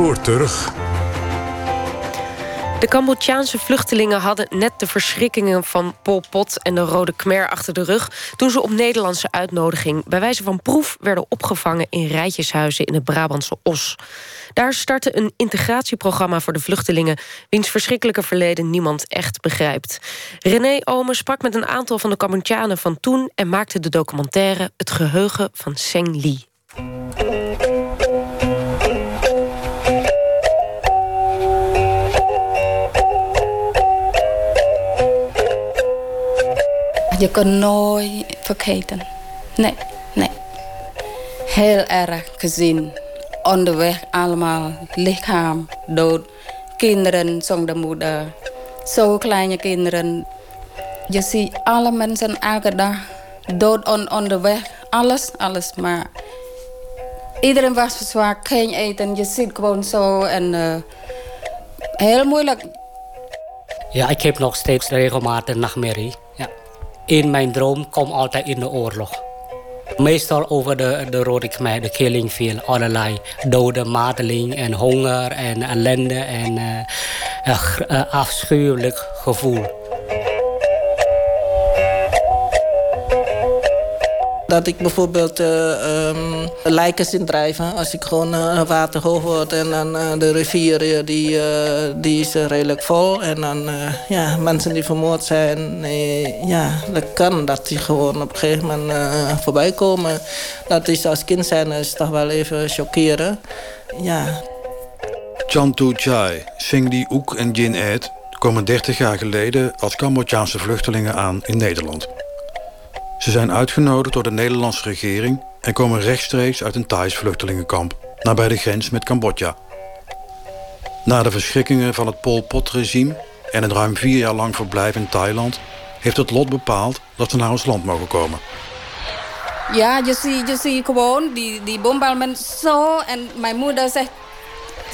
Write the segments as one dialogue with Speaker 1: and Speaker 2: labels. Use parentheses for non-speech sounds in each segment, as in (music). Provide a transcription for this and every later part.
Speaker 1: terug.
Speaker 2: De Cambodjaanse vluchtelingen hadden net de verschrikkingen van Pol Pot en de Rode Khmer achter de rug toen ze op Nederlandse uitnodiging bij wijze van proef werden opgevangen in rijtjeshuizen in het Brabantse Os. Daar startte een integratieprogramma voor de vluchtelingen wiens verschrikkelijke verleden niemand echt begrijpt. René Omen sprak met een aantal van de Cambodjanen van toen en maakte de documentaire Het geheugen van Seng Lee.
Speaker 3: Je kan nooit vergeten. Nee, nee. Heel erg gezien. Onderweg allemaal lichaam, dood. Kinderen zonder moeder. Zo kleine kinderen. Je ziet alle mensen elke dag dood on onderweg. Alles, alles. Maar iedereen was verzwakt, geen eten. Je ziet gewoon zo en uh, heel moeilijk.
Speaker 4: Ja, ik heb nog steeds regelmatig nachtmerrie. In mijn droom komt altijd in de oorlog. Meestal over de, de Rode Khmer, de killing field. Allerlei doden, marteling en honger en ellende en uh, afschuwelijk gevoel.
Speaker 5: Dat ik bijvoorbeeld uh, um, lijken zie drijven als ik gewoon uh, water hoog wordt. En dan uh, de rivier die, die is redelijk vol. En dan ja, mensen die vermoord zijn. ja, dat kan dat die gewoon op een gegeven moment voorbij komen. Dat is als kind zijn is toch wel even chockeren. Ja.
Speaker 1: Tu Chai, Singdi Oek en Jin Ed komen 30 jaar geleden als Cambodjaanse vluchtelingen aan in Nederland. Ze zijn uitgenodigd door de Nederlandse regering en komen rechtstreeks uit een Thais vluchtelingenkamp, nabij de grens met Cambodja. Na de verschrikkingen van het Pol Pot-regime en een ruim vier jaar lang verblijf in Thailand, heeft het lot bepaald dat ze naar ons land mogen komen.
Speaker 3: Ja, je ziet, je ziet gewoon die, die bombardement zo. En mijn moeder zegt: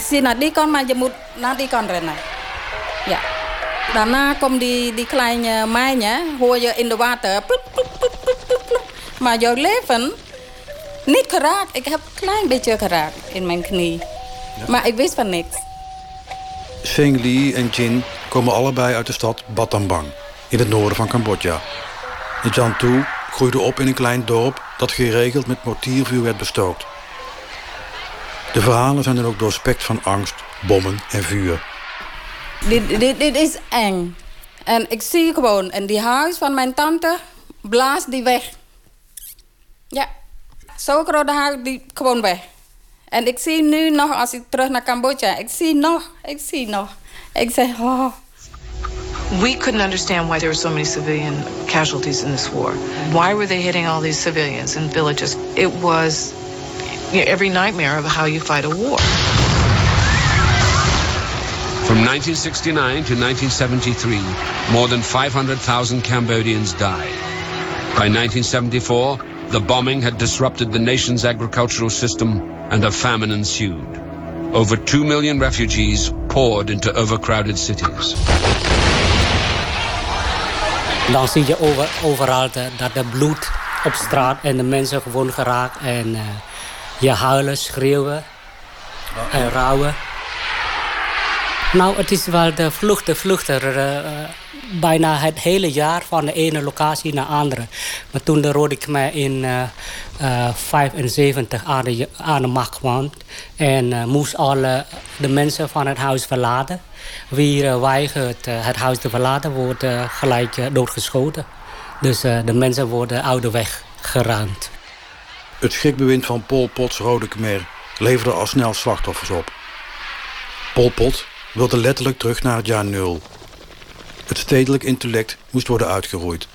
Speaker 3: Zie naar die kant, maar je moet naar die kant rennen. Ja. Daarna komt die, die kleine mijnje, hoor je in de water. Maar jouw leven niet geraakt. Ik heb een klein beetje geraakt in mijn knie. Maar ik wist van niks.
Speaker 1: Seng Lee en Jin komen allebei uit de stad Battambang, in het noorden van Cambodja. De Jan Tu groeide op in een klein dorp dat geregeld met mortiervuur werd bestookt. De verhalen zijn dan ook doorspekt van angst, bommen en vuur.
Speaker 3: Dit, dit, dit is eng. En ik zie gewoon, en die huis van mijn tante blaast die weg. Ja, zo'n grote huis die gewoon weg. En ik zie nu nog, als ik terug naar Cambodja, ik zie nog, ik zie nog. Ik zeg, oh.
Speaker 6: We couldn't understand why there were so many civilian casualties in this war. Why were they hitting all these civilians and villages? It was you know, every nightmare of how you fight a war.
Speaker 7: From 1969 to 1973, more than 500,000 Cambodians died. By 1974, the bombing had disrupted the nation's agricultural system and a famine ensued. Over 2 million refugees poured into overcrowded cities.
Speaker 4: Dan zie je over, overal de, dat de bloed op straat en de mensen gewoon geraakt. En uh, je huilen, schreeuwen en rouwen. Nou, het is wel de vlucht, de vlucht er, uh, bijna het hele jaar van de ene locatie naar de andere. Maar toen de Rode Khmer in 1975 uh, aan, de, aan macht kwam... en moest alle de mensen van het huis verlaten. Wie weigert het huis te verlaten, wordt gelijk doodgeschoten. Dus de mensen worden oude weg geruimd.
Speaker 1: Het schrikbewind van Pol Pot's Rode leverde al snel slachtoffers op. Pol Pot wilde letterlijk terug naar het jaar nul. Het stedelijk intellect moest worden uitgeroeid.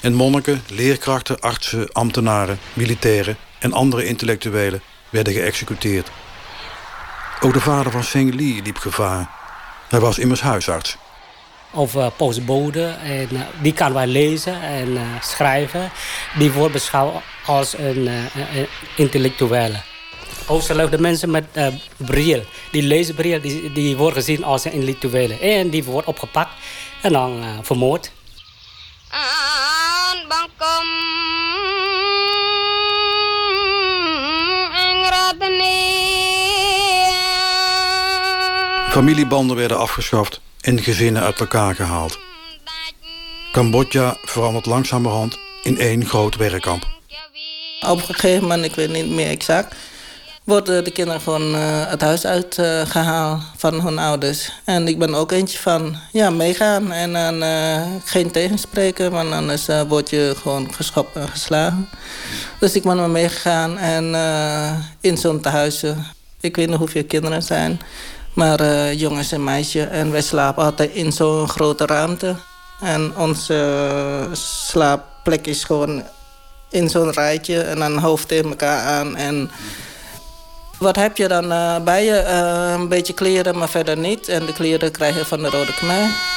Speaker 1: En monniken, leerkrachten, artsen, ambtenaren, militairen en andere intellectuelen werden geëxecuteerd. Ook de vader van Seng Li liep gevaar. Hij was immers huisarts.
Speaker 4: Of uh, postbode, en, uh, die kan wij lezen en uh, schrijven. Die wordt beschouwd als een, een intellectuele. De mensen met uh, bril. Die lezenbril, die, die wordt gezien als een intellectuele. En die wordt opgepakt en dan uh, vermoord.
Speaker 1: Familiebanden werden afgeschaft en gezinnen uit elkaar gehaald. Cambodja verandert langzamerhand in één groot werkkamp.
Speaker 5: Op een gegeven moment, ik weet niet meer exact... worden de kinderen gewoon uh, het huis uitgehaald uh, van hun ouders. En ik ben ook eentje van, ja, meegaan en dan uh, geen tegenspreken... want anders uh, word je gewoon geschopt en geslagen. Dus ik ben maar meegegaan en in zo'n tehuisje... ik weet niet hoeveel kinderen er zijn... maar jongens en meisjes. En wij slapen altijd in zo'n grote ruimte... En onze slaapplek is gewoon in zo'n rijtje en dan hoofd tegen elkaar aan. En wat heb je dan uh, bij je? Uh, een beetje kleren, maar verder niet. En de kleren krijg je van de Rode Khmer.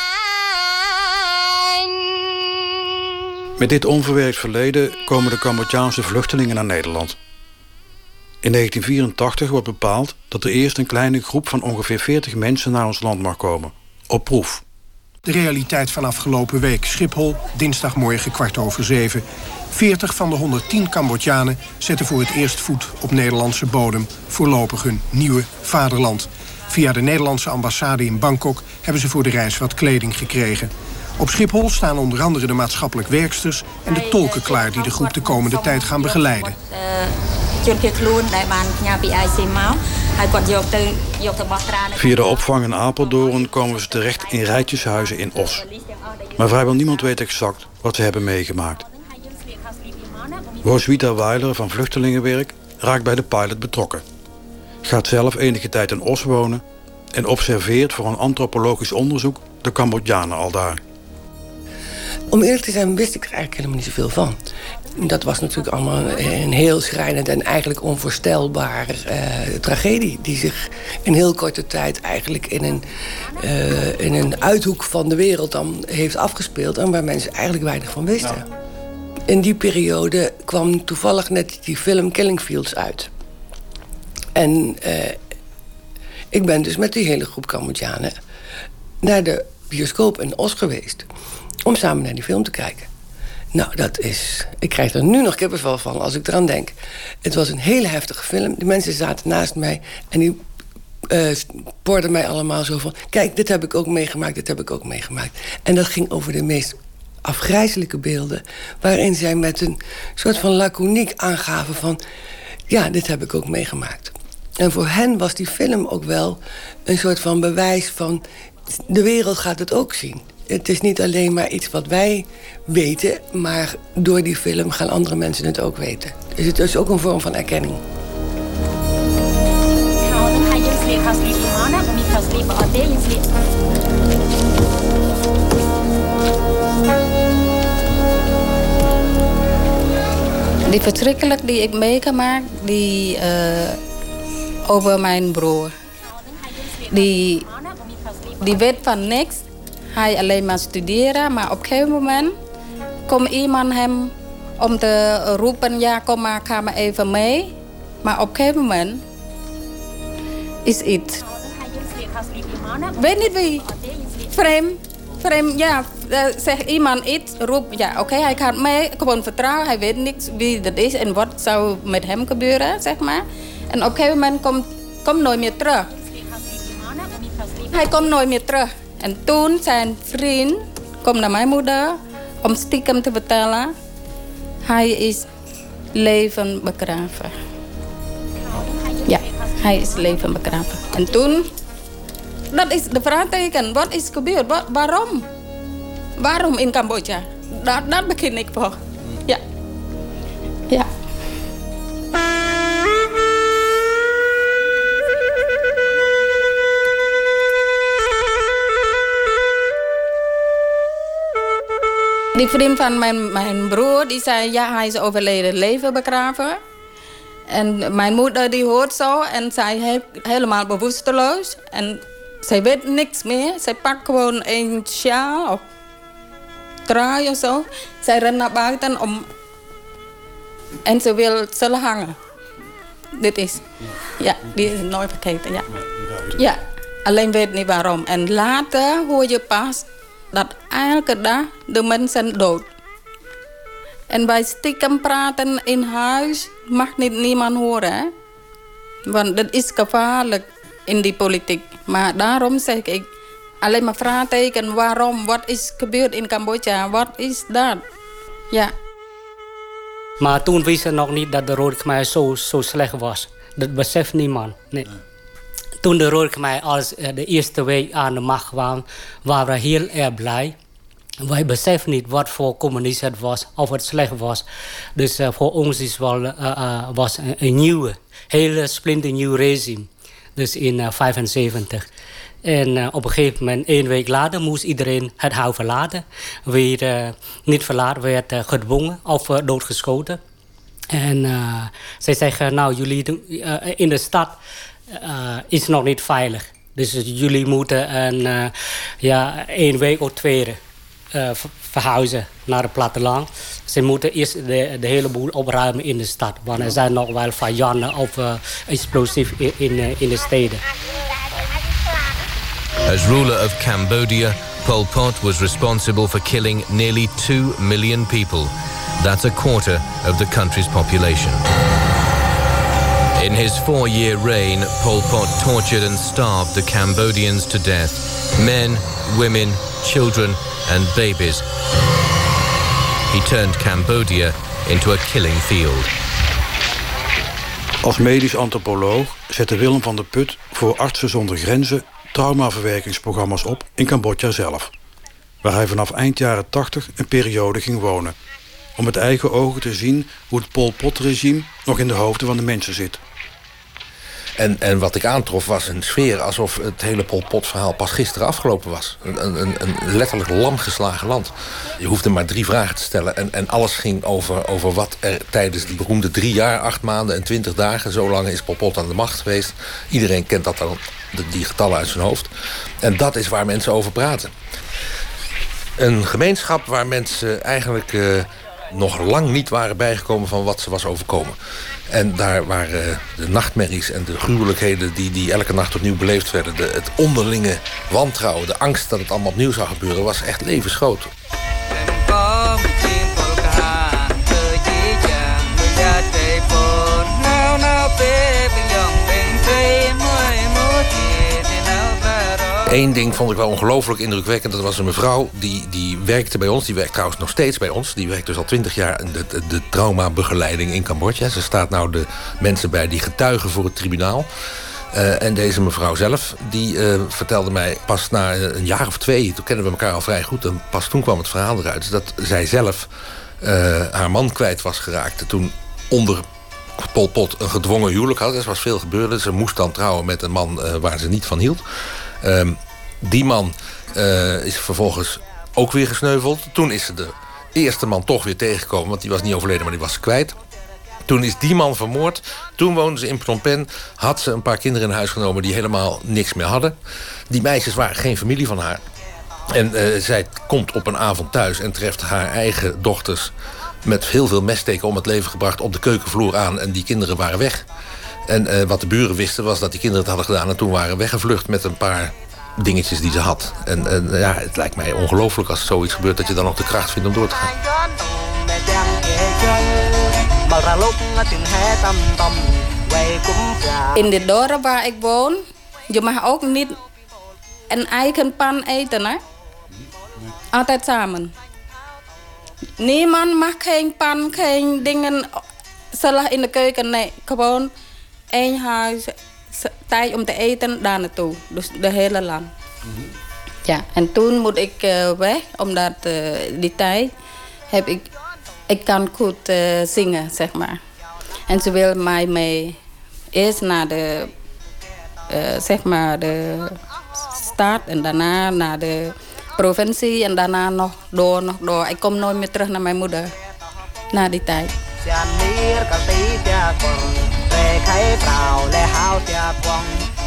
Speaker 1: Met dit onverwerkt verleden komen de Cambodjaanse vluchtelingen naar Nederland. In 1984 wordt bepaald dat er eerst een kleine groep van ongeveer 40 mensen naar ons land mag komen. Op proef.
Speaker 8: De realiteit van afgelopen week. Schiphol, dinsdagmorgen kwart over zeven. 40 van de 110 Cambodjanen zetten voor het eerst voet op Nederlandse bodem. Voorlopig hun nieuwe vaderland. Via de Nederlandse ambassade in Bangkok hebben ze voor de reis wat kleding gekregen. Op Schiphol staan onder andere de maatschappelijk werksters en de tolken klaar die de groep de komende tijd gaan begeleiden.
Speaker 1: Via de opvang in Apeldoorn komen ze terecht in rijtjeshuizen in Os. Maar vrijwel niemand weet exact wat ze hebben meegemaakt. Roswitha Weiler van Vluchtelingenwerk raakt bij de pilot betrokken. Gaat zelf enige tijd in Os wonen en observeert voor een antropologisch onderzoek de Cambodjanen al daar.
Speaker 9: Om eerlijk te zijn wist ik er eigenlijk helemaal niet zoveel van. Dat was natuurlijk allemaal een heel schrijnend en eigenlijk onvoorstelbare uh, tragedie... die zich in heel korte tijd eigenlijk in een, uh, in een uithoek van de wereld dan heeft afgespeeld... en waar mensen eigenlijk weinig van wisten. In die periode kwam toevallig net die film Killing Fields uit. En uh, ik ben dus met die hele groep Cambodjanen... naar de bioscoop in Os geweest om samen naar die film te kijken. Nou, dat is... Ik krijg er nu nog kippenvel van als ik eraan denk. Het was een hele heftige film. De mensen zaten naast mij en die uh, porden mij allemaal zo van... kijk, dit heb ik ook meegemaakt, dit heb ik ook meegemaakt. En dat ging over de meest afgrijzelijke beelden... waarin zij met een soort van laconiek aangaven van... ja, dit heb ik ook meegemaakt. En voor hen was die film ook wel een soort van bewijs van... de wereld gaat het ook zien het is niet alleen maar iets wat wij weten... maar door die film gaan andere mensen het ook weten. Dus het is ook een vorm van erkenning.
Speaker 3: Die verschrikkelijk die ik meegemaakt, die uh, over mijn broer. Die, die weet van niks hij alleen maar studeren. Maar op een gegeven moment komt iemand hem om te roepen... ja, kom maar, ga maar even mee. Maar op een gegeven moment is iets... Weet niet wie. Vreemd. Vreemd, ja. Zegt iemand iets, roept, ja, oké, hij gaat mee. Gewoon vertrouwen, hij weet niks wie dat is... en wat zou met hem gebeuren, zeg maar. En op een gegeven moment komt, komt nooit meer terug. Hij komt nooit meer terug. En toen zijn vriend kwam naar mijn moeder om stiekem te vertellen... hij is leven begraven. Ja, hij is leven begraven. En toen, dat is de vraagteken. Wat is gebeurd? Waarom? Waarom in Cambodja? Daar, daar begin ik voor. Die vriend van mijn, mijn broer, die zei, ja, hij is overleden leven begraven. En mijn moeder die hoort zo en zij heeft helemaal bewusteloos. En zij weet niks meer. Zij pakt gewoon een sjaal of trui of zo. Zij rent naar buiten om... En ze wil zullen hangen. Dit is... Ja, die is nooit vergeten, ja. Ja, alleen weet niet waarom. En later hoor je pas dat elke dag de mensen dood. En bij stiekem praten in huis mag niet niemand horen. Hè? Want dat is gevaarlijk. in die politiek. Maar daarom zeg ik alleen maar vraagteken. Waarom? Wat is gebeurd in Cambodja? Wat is dat? Ja.
Speaker 4: Maar toen wisten ze nog niet dat de Rode Khmer zo, zo slecht was. Dat beseft niemand. Nee. Toen de Rode Khmer als eh, de eerste week aan de macht kwam, waren we heel erg blij. Wij beseffen niet wat voor communisme het was, of het slecht was. Dus uh, voor ons is wel, uh, was een, een nieuwe, hele splinternieuw regime. Dus in 1975. En op een gegeven moment, één week later, moest iedereen het huis verlaten. Weer niet verlaten, werd gedwongen of doodgeschoten. En zij zeggen, nou, jullie in de stad is nog niet veilig. Dus jullie moeten een, ja, één week of twee uh, verhuizen naar het platteland. Ze moeten eerst de, hele boel opruimen in de stad. Want er zijn nog wel vijanden of uh, explosief in, uh, in de steden.
Speaker 10: As ruler of Cambodia, Pol Pot was responsible for killing nearly 2 million people. That's a quarter of the country's population. In his four-year reign, Pol Pot tortured and starved the Cambodians to death. Men, women, children and babies. He turned Cambodia into a killing field.
Speaker 1: Als medisch antropoloog zette Willem van der Put voor Artsen zonder Grenzen traumaverwerkingsprogramma's op in Cambodja zelf. Waar hij vanaf eind jaren 80 een periode ging wonen. Om met eigen ogen te zien hoe het Pol Pot-regime nog in de hoofden van de mensen zit.
Speaker 11: En, en wat ik aantrof was een sfeer alsof het hele Pol Pot verhaal pas gisteren afgelopen was. Een, een, een letterlijk lamgeslagen land. Je hoefde maar drie vragen te stellen en, en alles ging over, over wat er tijdens die beroemde drie jaar, acht maanden en twintig dagen, zo lang is Pol Pot aan de macht geweest. Iedereen kent dat dan, die getallen uit zijn hoofd. En dat is waar mensen over praten. Een gemeenschap waar mensen eigenlijk uh, nog lang niet waren bijgekomen van wat ze was overkomen. En daar waren de nachtmerries en de gruwelijkheden die, die elke nacht opnieuw beleefd werden... De, het onderlinge wantrouwen, de angst dat het allemaal opnieuw zou gebeuren... was echt levensgroot. Eén ding vond ik wel ongelooflijk indrukwekkend. Dat was een mevrouw die, die werkte bij ons. Die werkt trouwens nog steeds bij ons. Die werkt dus al twintig jaar in de, de, traumabegeleiding in Cambodja. Ze staat nou de mensen bij die getuigen voor het tribunaal. Uh, en deze mevrouw zelf, die uh, vertelde mij pas na een jaar of twee... toen kennen we elkaar al vrij goed... en pas toen kwam het verhaal eruit... dat zij zelf uh, haar man kwijt was geraakt. Toen onder Pol Pot een gedwongen huwelijk had. Er was veel gebeurd. Ze moest dan trouwen met een man waar ze niet van hield. Uh, die man uh, is vervolgens ook weer gesneuveld. Toen is ze de eerste man toch weer tegengekomen... want die was niet overleden, maar die was kwijt. Toen is die man vermoord. Toen woonde ze in Phnom Penh. Had ze een paar kinderen in huis genomen die helemaal niks meer hadden. Die meisjes waren geen familie van haar. En uh, zij komt op een avond thuis en treft haar eigen dochters... met heel veel messteken om het leven gebracht op de keukenvloer aan. En die kinderen waren weg. En uh, wat de buren wisten was dat die kinderen het hadden gedaan... en toen waren weggevlucht met een paar dingetjes die ze had. En, en ja, het lijkt mij ongelooflijk als zoiets gebeurt... dat je dan nog de kracht vindt om door te gaan.
Speaker 3: In de dorp waar ik woon... je mag ook niet een eigen pan eten, hè? Altijd samen. Niemand mag geen pan, geen dingen zelf in de keuken. Nee, gewoon één huis, tijd om te eten, daar naartoe. Dus de hele land. Mm-hmm. Ja, en toen moet ik uh, weg, omdat uh, die tijd heb ik... Ik kan goed uh, zingen, zeg maar. En ze wil mij mee eerst naar de, zeg maar, de stad en daarna naar de provincie en daarna nog door, nog door. Ik kom nooit meer terug naar mijn moeder na die tijd.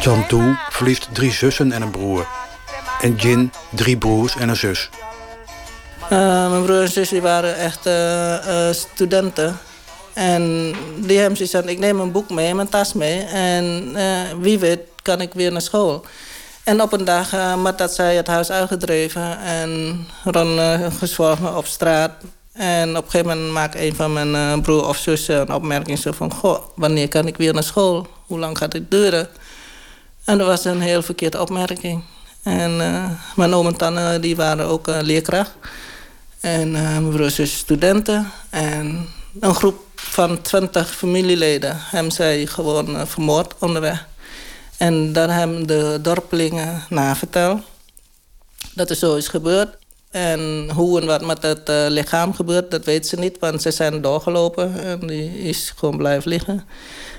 Speaker 1: Chantu verliest drie zussen en een broer. En Jin drie broers en een zus.
Speaker 5: Uh, mijn broer en zus die waren echt uh, uh, studenten. En die hebben zoiets van, ik neem een boek mee, mijn tas mee. En wie weet kan ik weer naar school. En op een dag uh, dat zij het huis uitgedreven en rondgezworven op straat. En op een gegeven moment maakt een van mijn uh, broer of zussen een opmerking zo van... Goh, wanneer kan ik weer naar school? Hoe lang gaat dit duren? En dat was een heel verkeerde opmerking. En uh, mijn oom en tante die waren ook uh, leerkracht. En uh, mijn broers is studenten. En een groep van twintig familieleden hebben zij gewoon vermoord onderweg. En daar hebben de dorpelingen naverteld dat er zo is gebeurd. En hoe en wat met het uh, lichaam gebeurt, dat weten ze niet. Want ze zijn doorgelopen en die is gewoon blijven liggen.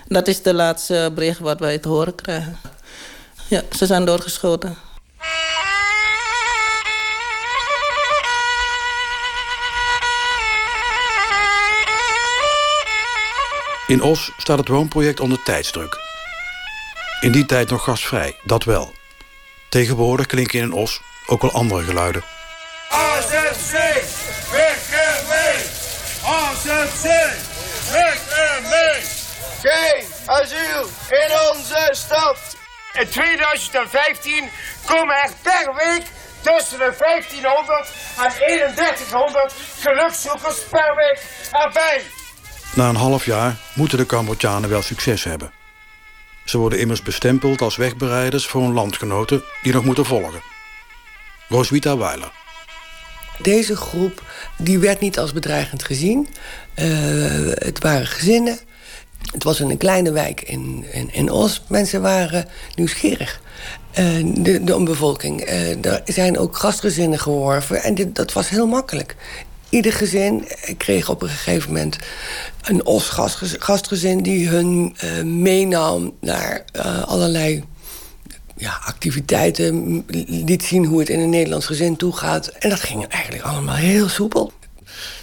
Speaker 5: Dat is de laatste bericht wat wij te horen krijgen. Ja, ze zijn doorgeschoten.
Speaker 1: In Os staat het woonproject onder tijdsdruk. In die tijd nog gasvrij, dat wel. Tegenwoordig klinken in Os ook wel andere geluiden.
Speaker 12: AZC, weg en mee! AZC, weg en mee!
Speaker 13: Geen asiel in onze stad!
Speaker 12: In 2015 komen er per week tussen de 1500 en 3100 gelukszoekers per week erbij.
Speaker 1: Na een half jaar moeten de Cambodjanen wel succes hebben. Ze worden immers bestempeld als wegbereiders voor hun landgenoten die nog moeten volgen. Roswitha Weiler.
Speaker 9: Deze groep die werd niet als bedreigend gezien. Uh, het waren gezinnen. Het was in een kleine wijk in, in, Os. Mensen waren nieuwsgierig. Uh, de, de bevolking. Uh, er zijn ook gastgezinnen geworven. En dit, dat was heel makkelijk. Ieder gezin kreeg op een gegeven moment een Os gastgezin... die hun meenam naar allerlei ja, activiteiten, liet zien hoe het in een Nederlands gezin toegaat. En dat ging eigenlijk allemaal heel soepel.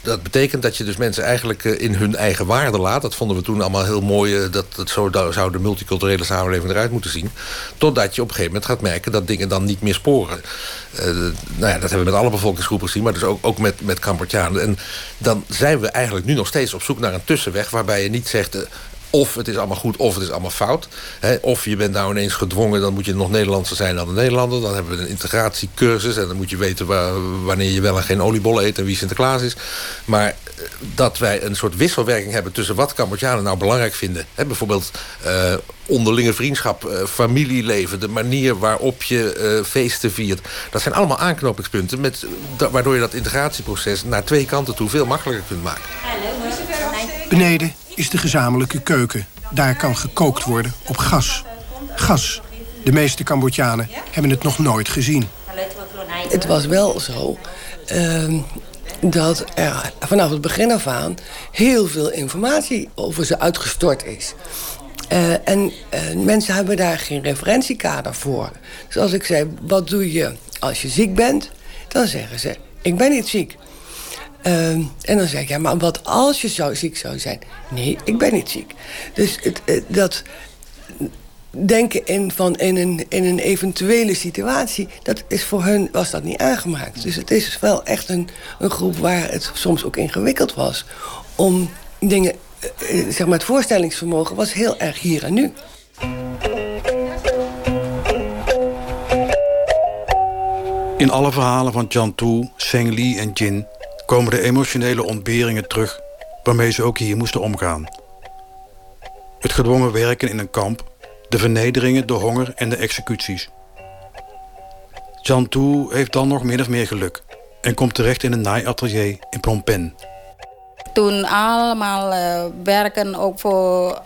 Speaker 11: Dat betekent dat je dus mensen eigenlijk eh, in hun eigen waarde laat. Dat vonden we toen allemaal heel mooi. Eh, dat het zo zou de multiculturele samenleving eruit moeten zien. Totdat je op een gegeven moment gaat merken dat dingen dan niet meer sporen. Uh, nou ja, dat hebben we met alle bevolkingsgroepen gezien. Maar dus ook, ook met, met. En dan zijn we eigenlijk nu nog steeds op zoek naar een tussenweg. Waarbij je niet zegt of het is allemaal goed of het is allemaal fout. of je bent nou ineens gedwongen, dan moet je nog Nederlandser zijn dan een Nederlander. Dan hebben we een integratiecursus en dan moet je weten wanneer je wel en geen oliebollen eet en wie Sinterklaas is. Maar eh, dat wij een soort wisselwerking hebben tussen wat Cambodjanen nou belangrijk vinden. bijvoorbeeld uh, onderlinge vriendschap, uh, familieleven, de manier waarop je feesten viert. Dat zijn allemaal aanknopingspunten met, waardoor je dat integratieproces naar twee kanten toe veel makkelijker kunt maken.
Speaker 8: Beneden is de gezamenlijke keuken. Daar kan gekookt worden op gas. Gas. De meeste Cambodjanen hebben het nog nooit gezien.
Speaker 9: Het was wel zo uh, dat er vanaf het begin af aan... heel veel informatie over ze uitgestort is. Uh, en uh, mensen hebben daar geen referentiekader voor. Dus als ik zei, wat doe je als je ziek bent? Dan zeggen ze, ik ben niet ziek. Uh, en dan zeg ik, ja, maar wat als je zo ziek zou zijn? Nee, ik ben niet ziek. Dus het, het, dat denken in, van in, een, in een eventuele situatie... dat is voor hun was dat niet aangemaakt. Dus het is wel echt een, een groep waar het soms ook ingewikkeld was... om dingen, eh, zeg maar het voorstellingsvermogen was heel erg hier en nu.
Speaker 1: In alle verhalen van Chantu, Seng Li en Jin komen de emotionele ontberingen terug waarmee ze ook hier moesten omgaan. Het gedwongen werken in een kamp, de vernederingen, de honger en de executies. Chantu heeft dan nog min of meer geluk en komt terecht in een naaiatelier in Phnom Penh.
Speaker 3: Toen allemaal uh, werken ook voor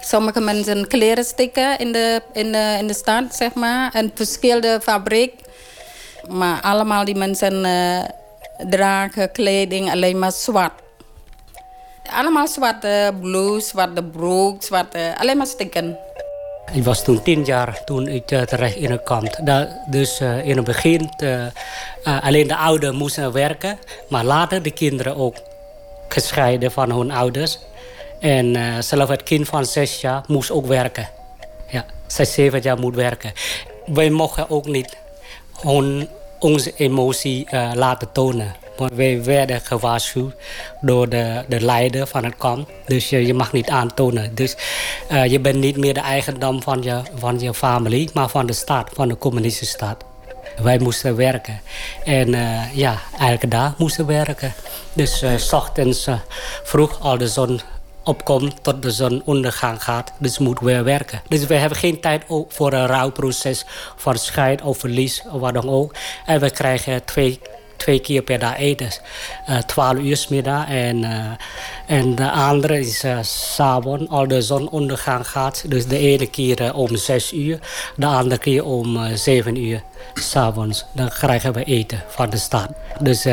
Speaker 3: sommige mensen kleren stikken in de, in de, in de stad, zeg maar. Een verschillende fabriek. Maar allemaal die mensen... Uh, dragen kleding alleen maar zwart. Allemaal zwarte blouse, zwarte broek, zwarte, alleen maar stikken.
Speaker 4: Ik was toen tien jaar toen ik uh, terecht in een kamp. dus uh, in het begin uh, alleen de ouderen moesten werken. Maar later de kinderen ook gescheiden van hun ouders. En zelfs het kind van zes jaar moest ook werken. Ja, zes, zeven jaar moet werken. Wij mochten ook niet hun onze emotie uh, laten tonen. Want wij werden gewaarschuwd door de, de leider van het kamp. Dus je, mag niet aantonen. Dus uh, je bent niet meer de eigendom van je, van je familie, maar van de staat, van de communistische staat. Wij moesten werken. En uh, ja, elke dag moesten werken. Dus s ochtends vroeg, als de zon opkomt tot de zon ondergang gaat. Dus moet weer werken. Dus we hebben geen tijd voor een rouwproces van scheid of verlies of wat dan ook. En we krijgen twee twee keer per dag eten. Uh, 12 uur middag en, uh, en de andere is uh, s'avonds, als de zon ondergang gaat. Dus de ene keer om 6 uur, de andere keer om 7 uur s'avonds. Dan krijgen we eten van de stad. Dus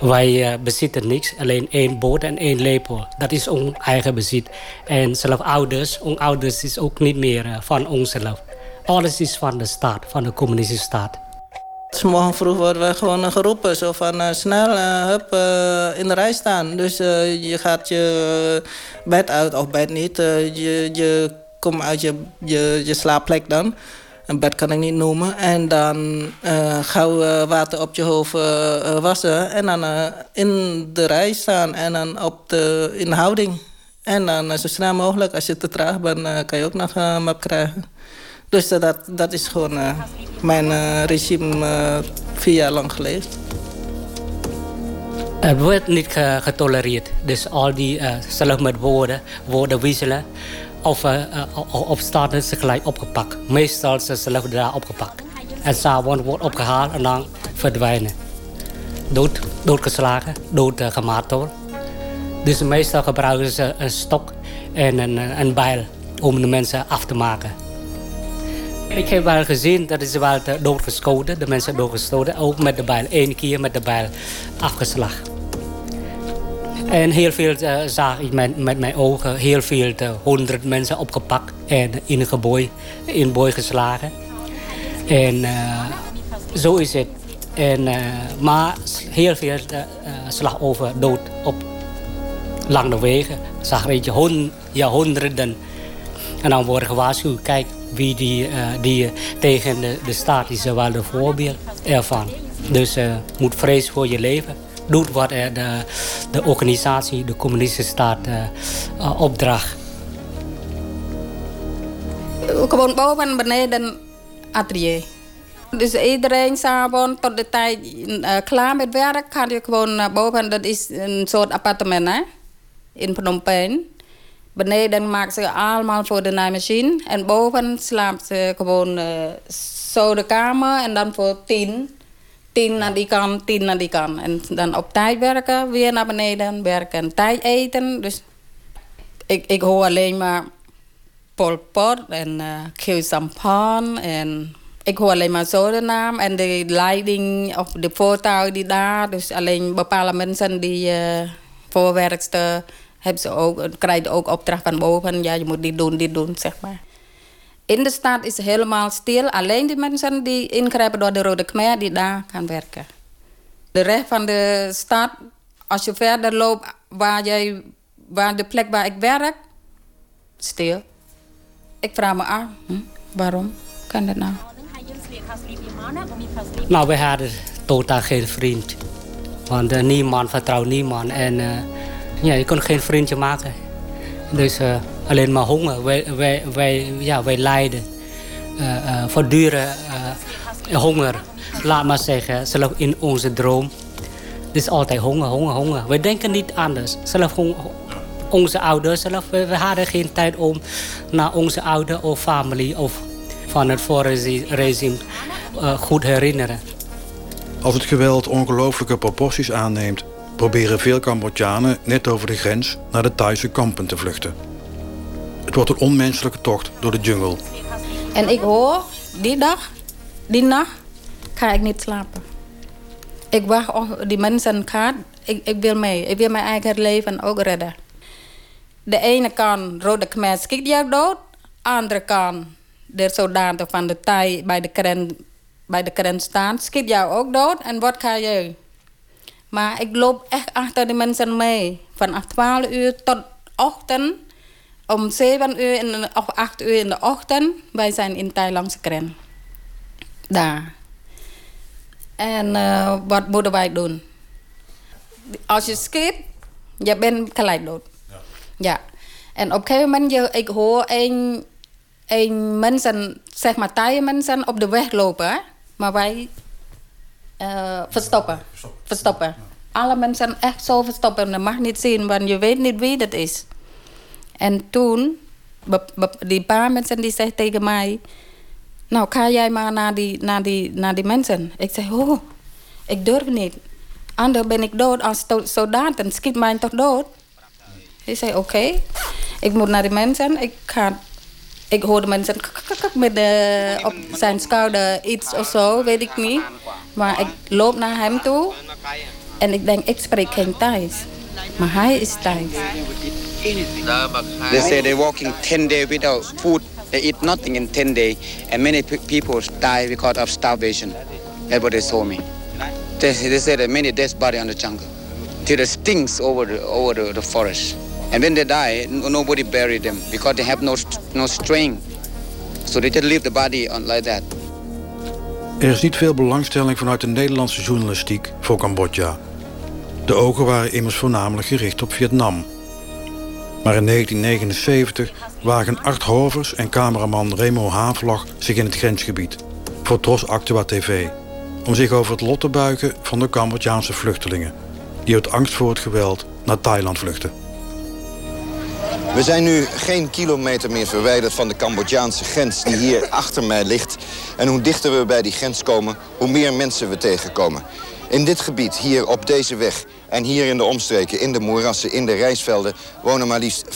Speaker 4: wij bezitten niks, alleen één boot en één lepel. Dat is ons eigen bezit. En zelf ouders, ons ouders is ook niet meer van onszelf. Alles is van de staat, van de communistische staat.
Speaker 5: Morgen vroeg worden we gewoon geroepen. Zo van uh, snel, uh, hup, in de rij staan. Dus je gaat je bed uit, of bed niet. je, je komt uit je, je, je slaapplek dan. Een bed kan ik niet noemen. En dan gauw water op je hoofd wassen. En dan in de rij staan. En dan op de, in houding. En dan zo snel mogelijk. Als je te traag bent, kan je ook nog een map krijgen. Dus dat, dat is gewoon uh, mijn uh, regime uh, vier jaar lang geweest.
Speaker 4: Het wordt niet getolereerd. Dus al die, zelf met woorden, woorden wisselen. Of op straat is ze gelijk opgepakt. Meestal is ze zelf daar opgepakt. En s'avonds wordt opgehaald en dan verdwijnen. Dood, doodgeslagen, doodgemarteld. Dus meestal gebruiken ze een stok en een, een bijl om de mensen af te maken. Ik heb wel gezien dat ze wel doodgeschoten, de mensen doodgeschoten. Ook met de bijl, één keer met de bijl afgeslagen. En heel veel uh, zag ik met, mijn ogen, heel veel, uh, honderd mensen opgepakt en in een gebooi, in booi geslagen. En uh, zo is het. En, maar heel veel slachtoffers dood op lange wegen. Zag weet je, ja, honderden. En dan worden gewaarschuwd, kijk, wie die, uh, die tegen de, de staat is wel de voorbeeld ervan. Dus uh, moet vrezen voor je leven. Doet wat de, de organisatie, de communistische staat, opdracht.
Speaker 3: Gewoon boven beneden atelier. Dus iedereen s'avonds tot de tijd klaar met werk gaat je gewoon boven. Dat is een soort appartement in Phnom Penh. Beneden maken ze allemaal voor de naaimachine. En boven slaapt ze gewoon uh, zo de kamer. En dan voor tien. Tien naar die kant, tien naar die kant. En dan op tijd werken, weer naar beneden werken. Tijd eten. Dus ik, ik hoor alleen maar Pol Pot en uh, Khieu Samphan. En ik hoor alleen maar zo de naam. En de leiding of de voertuig die daar. Dus alleen bepaalde mensen die uh, hebben ze ook, krijg je ook opdracht van boven. Ja, je moet dit doen, dit doen, zeg maar. In de stad is het helemaal stil. Alleen die mensen die ingrijpen door de Rode Khmer die daar gaan werken. De rest van de stad, als je verder loopt waar, jij, waar de plek waar ik werk, stil. Ik vraag me af, hm, waarom kan dat nou?
Speaker 4: Nou, we hadden totaal geen vriend. Want uh, niemand vertrouwt niemand. En uh, ja, je kon geen vriendje maken. Dus uh, alleen maar honger. Wij, ja, wij lijden. Uh, voortdurend honger. Laat maar zeggen, zelf in onze droom. Het is altijd honger, honger, honger. We denken niet anders. Zelf onze ouders, zelf, we, we hadden geen tijd om naar onze ouders of familie of van het vorige regime goed herinneren.
Speaker 1: Als het geweld ongelooflijke proporties aanneemt, proberen veel Cambodjanen net over de grens naar de Thaise kampen te vluchten. Het wordt een onmenselijke tocht door de jungle.
Speaker 3: En ik hoor, die dag, die nacht, ga ik niet slapen. Ik wacht op die mensen gaan. Ik, wil mee. Ik wil mijn eigen leven ook redden. De ene kant, Rode Khmer schiet jou dood. De andere kant, de soldaten van de Thai bij de krent, bij de krent staan, schiet jou ook dood. En wat ga je? Maar ik loop echt achter de mensen mee. Vanaf 12 uur tot ochtend. Om 7 uur in de, of 8 uur in de ochtend. Wij zijn in Thailandse kren. Daar. En uh, wat moeten wij doen? Als je schiet, je bent gelijk dood. Ja. ja. En op een gegeven moment, je, ik hoor een, een mensen, zeg maar Thai mensen, op de weg lopen. Maar wij uh, verstoppen. Verstoppen. Alle mensen echt zo verstoppen. Je mag niet zien, want je weet niet wie dat is. En toen, die paar mensen die zeggen tegen mij... Nou, ga jij maar naar die, naar die, naar die mensen. Ik zeg, oh, ik durf niet. Anders ben ik dood als soldaten. Schiet mij toch dood? Hij zei, oké. Ik moet naar die mensen. Ik, ga, ik hoorde mensen met de, op zijn schouder iets of zo, weet ik niet. Maar ik loop naar hem toe. En ik denk, ik spreek geen Thais. Maar hij is Thais.
Speaker 14: They say they're walking 10 days without food. They eat nothing in 10 days. And many people die because of starvation. That's what they told me. They, they say that many dead body on the jungle. Till the stinks over the, over the, the forest. And when they die, nobody bury them because they have no, no strength. So they just leave the body on like that.
Speaker 1: Er is niet veel belangstelling vanuit de Nederlandse journalistiek voor Cambodja. De ogen waren immers voornamelijk gericht op Vietnam. Maar in 1979 wagen Art Hovers en cameraman Remo Havelag zich in het grensgebied voor Tros Actua TV om zich over het lot te buigen van de Cambodjaanse vluchtelingen die uit angst voor het geweld naar Thailand vluchten.
Speaker 15: We zijn nu geen kilometer meer verwijderd van de Cambodjaanse grens die hier achter mij ligt. En hoe dichter we bij die grens komen, hoe meer mensen we tegenkomen. In dit gebied, hier op deze weg en hier in de omstreken, in de moerassen, in de rijsvelden... wonen maar liefst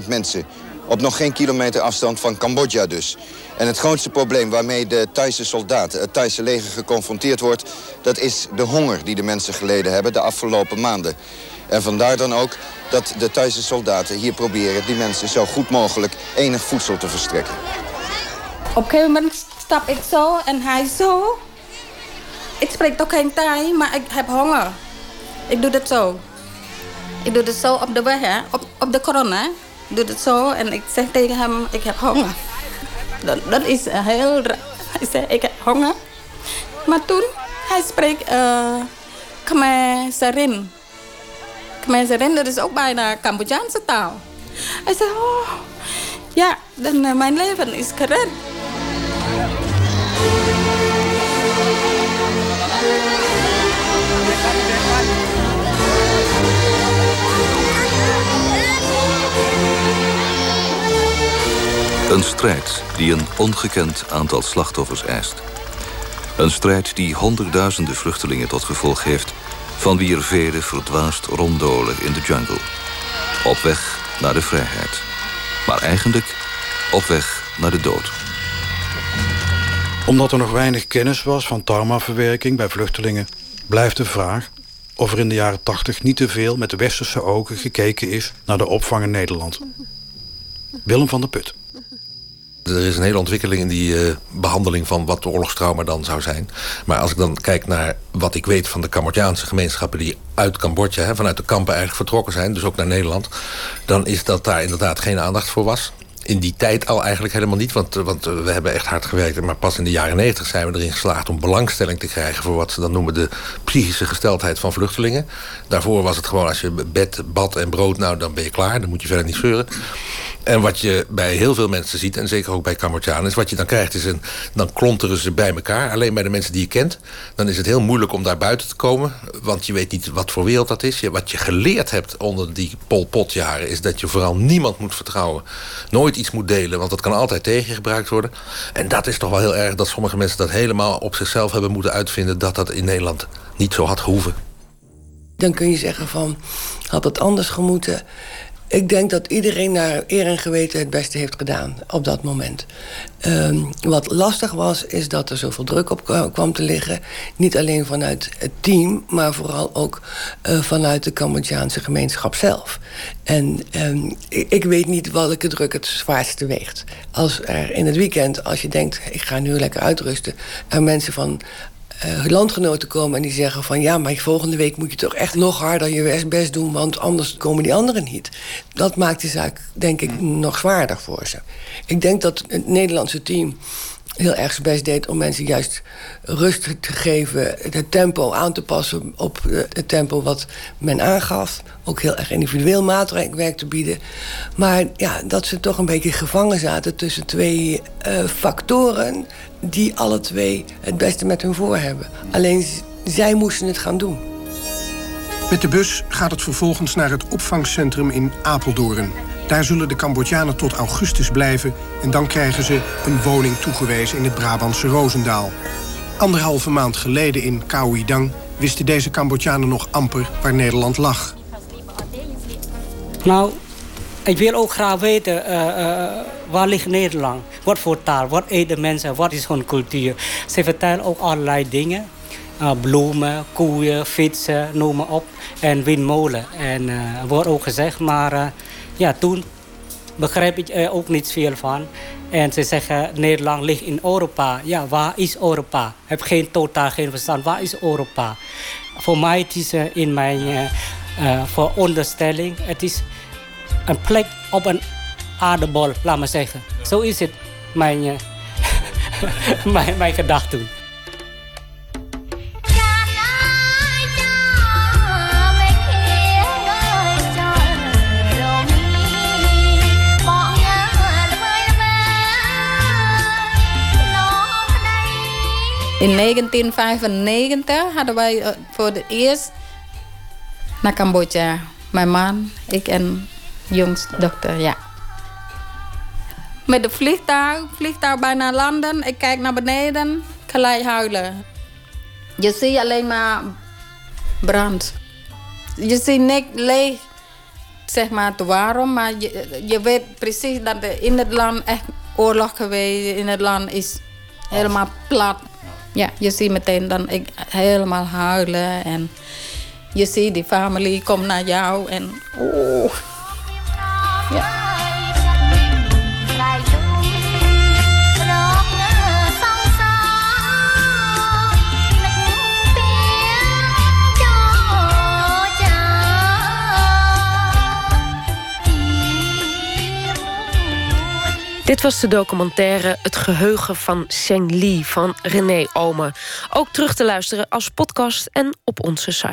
Speaker 15: 40.000 mensen. Op nog geen kilometer afstand van Cambodja dus. En het grootste probleem waarmee de Thaise soldaten, het Thaise leger geconfronteerd wordt... dat is de honger die de mensen geleden hebben de afgelopen maanden. En vandaar dan ook dat de Thaise soldaten hier proberen die mensen zo goed mogelijk enig voedsel te verstrekken.
Speaker 3: Op een gegeven moment stap ik zo en hij zo. Ik spreek toch geen Thai, maar ik heb honger. Ik doe het zo. Ik doe het zo op de weg, hè? Op, op de corona. Ik doe het zo en ik zeg tegen hem, ik heb honger. (laughs) Dat, dat is heel raar. Hij zei, ik heb honger. Maar toen, hij spreekt uh, Khmer Sarin. Sarin, dat is ook bijna Cambodjaanse taal. Hij zei, oh, ja, dan uh, mijn leven is gered.
Speaker 16: Een strijd die een ongekend aantal slachtoffers eist. Een strijd die honderdduizenden vluchtelingen tot gevolg heeft... van wie er vele verdwaasd ronddolen in de jungle. Op weg naar de vrijheid. Maar eigenlijk op weg naar de dood.
Speaker 1: Omdat er nog weinig kennis was van traumaverwerking bij vluchtelingen... blijft de vraag of er in de jaren 80 niet te veel met de westerse ogen gekeken is... naar de opvang in Nederland. Willem van der Put.
Speaker 11: Er is een hele ontwikkeling in die uh, behandeling van wat de oorlogstrauma dan zou zijn. Maar als ik dan kijk naar wat ik weet van de Cambodjaanse gemeenschappen... die uit Cambodja, hè, vanuit de kampen eigenlijk vertrokken zijn... dus ook naar Nederland... dan is dat daar inderdaad geen aandacht voor was in die tijd al eigenlijk helemaal niet. Want, eh, want we hebben echt hard gewerkt. Maar pas in de jaren negentig zijn we erin geslaagd om belangstelling te krijgen... voor wat ze dan noemen de psychische gesteldheid van vluchtelingen. Daarvoor was het gewoon als je bed, bad en brood... nou, dan ben je klaar. Dan moet je verder niet zeuren. En wat je bij heel veel mensen ziet, en zeker ook bij Cambodjanen... is wat je dan krijgt, is een, dan klonteren ze bij elkaar. Alleen bij de mensen die je kent. Dan is het heel moeilijk om daar buiten te komen. Want je weet niet wat voor wereld dat is. Wat je geleerd hebt onder die Pol Pot jaren... is dat je vooral niemand moet vertrouwen. Nooit iets moet delen, want dat kan altijd tegen je gebruikt worden. En dat is toch wel heel erg dat sommige mensen dat helemaal op zichzelf hebben moeten uitvinden... dat dat in Nederland niet zo had gehoeven.
Speaker 9: Dan kun je zeggen van, had het anders gemoeten... Ik denk dat iedereen naar eer en geweten het beste heeft gedaan op dat moment. Um, wat lastig was, is dat er zoveel druk op kwam te liggen. Niet alleen vanuit het team, maar vooral ook uh, vanuit de Cambodjaanse gemeenschap zelf. En ik, ik, weet niet welke druk het zwaarste weegt. Als er in het weekend, als je denkt, ik ga nu lekker uitrusten... er mensen van uh, landgenoten komen en die zeggen van... ja, maar volgende week moet je toch echt nog harder je best doen... want anders komen die anderen niet. Dat maakt de zaak, denk ik, nog zwaarder voor ze. Ik denk dat het Nederlandse team heel erg zijn best deed om mensen juist rust te geven, het tempo aan te passen op het tempo wat men aangaf. Ook heel erg individueel maatwerk te bieden. Maar ja, dat ze toch een beetje gevangen zaten tussen twee uh, factoren die alle twee het beste met hun voor hebben. Alleen zij moesten het gaan doen.
Speaker 8: Met de bus gaat het vervolgens naar het opvangcentrum in Apeldoorn. Daar zullen de Cambodjanen tot augustus blijven... en dan krijgen ze een woning toegewezen in het Brabantse Roosendaal. Anderhalve maand geleden in Dang wisten deze Cambodjanen nog amper waar Nederland lag.
Speaker 4: Nou, ik wil ook graag weten, uh, waar ligt Nederland? Wat voor taal, wat eten mensen, wat is hun cultuur? Ze vertellen ook allerlei dingen. Uh, bloemen, koeien, fietsen, noem maar op. En windmolen. En wordt ook gezegd, maar ja, toen begrijp ik er ook niet veel van. En ze zeggen, Nederland ligt in Europa. Ja, waar is Europa? Ik heb geen, totaal geen verstand. Waar is Europa? Voor mij het is uh, in mijn uh, veronderstelling... het is een plek op een aardebol, laat maar zeggen. Zo is het, mijn, (laughs) mijn, mijn gedachten.
Speaker 3: In 1995 hadden wij uh, voor het eerst naar Cambodja. Mijn man, ik en jongste ja. Met de vliegtuig, vliegtuig bijna landen. Ik kijk naar beneden, gelijk huilen. Je ziet alleen maar brand. Je ziet niks leeg, zeg maar, waarom. Maar je, je weet precies dat er in het land echt oorlog geweest in het land is helemaal plat. Ja, je ziet meteen dan ik helemaal huilen. En je ziet die familie komt naar jou en oh. Ja.
Speaker 2: Dit was de documentaire Het Geheugen van Seng Li van René Omen. Ook terug te luisteren als podcast en op onze site.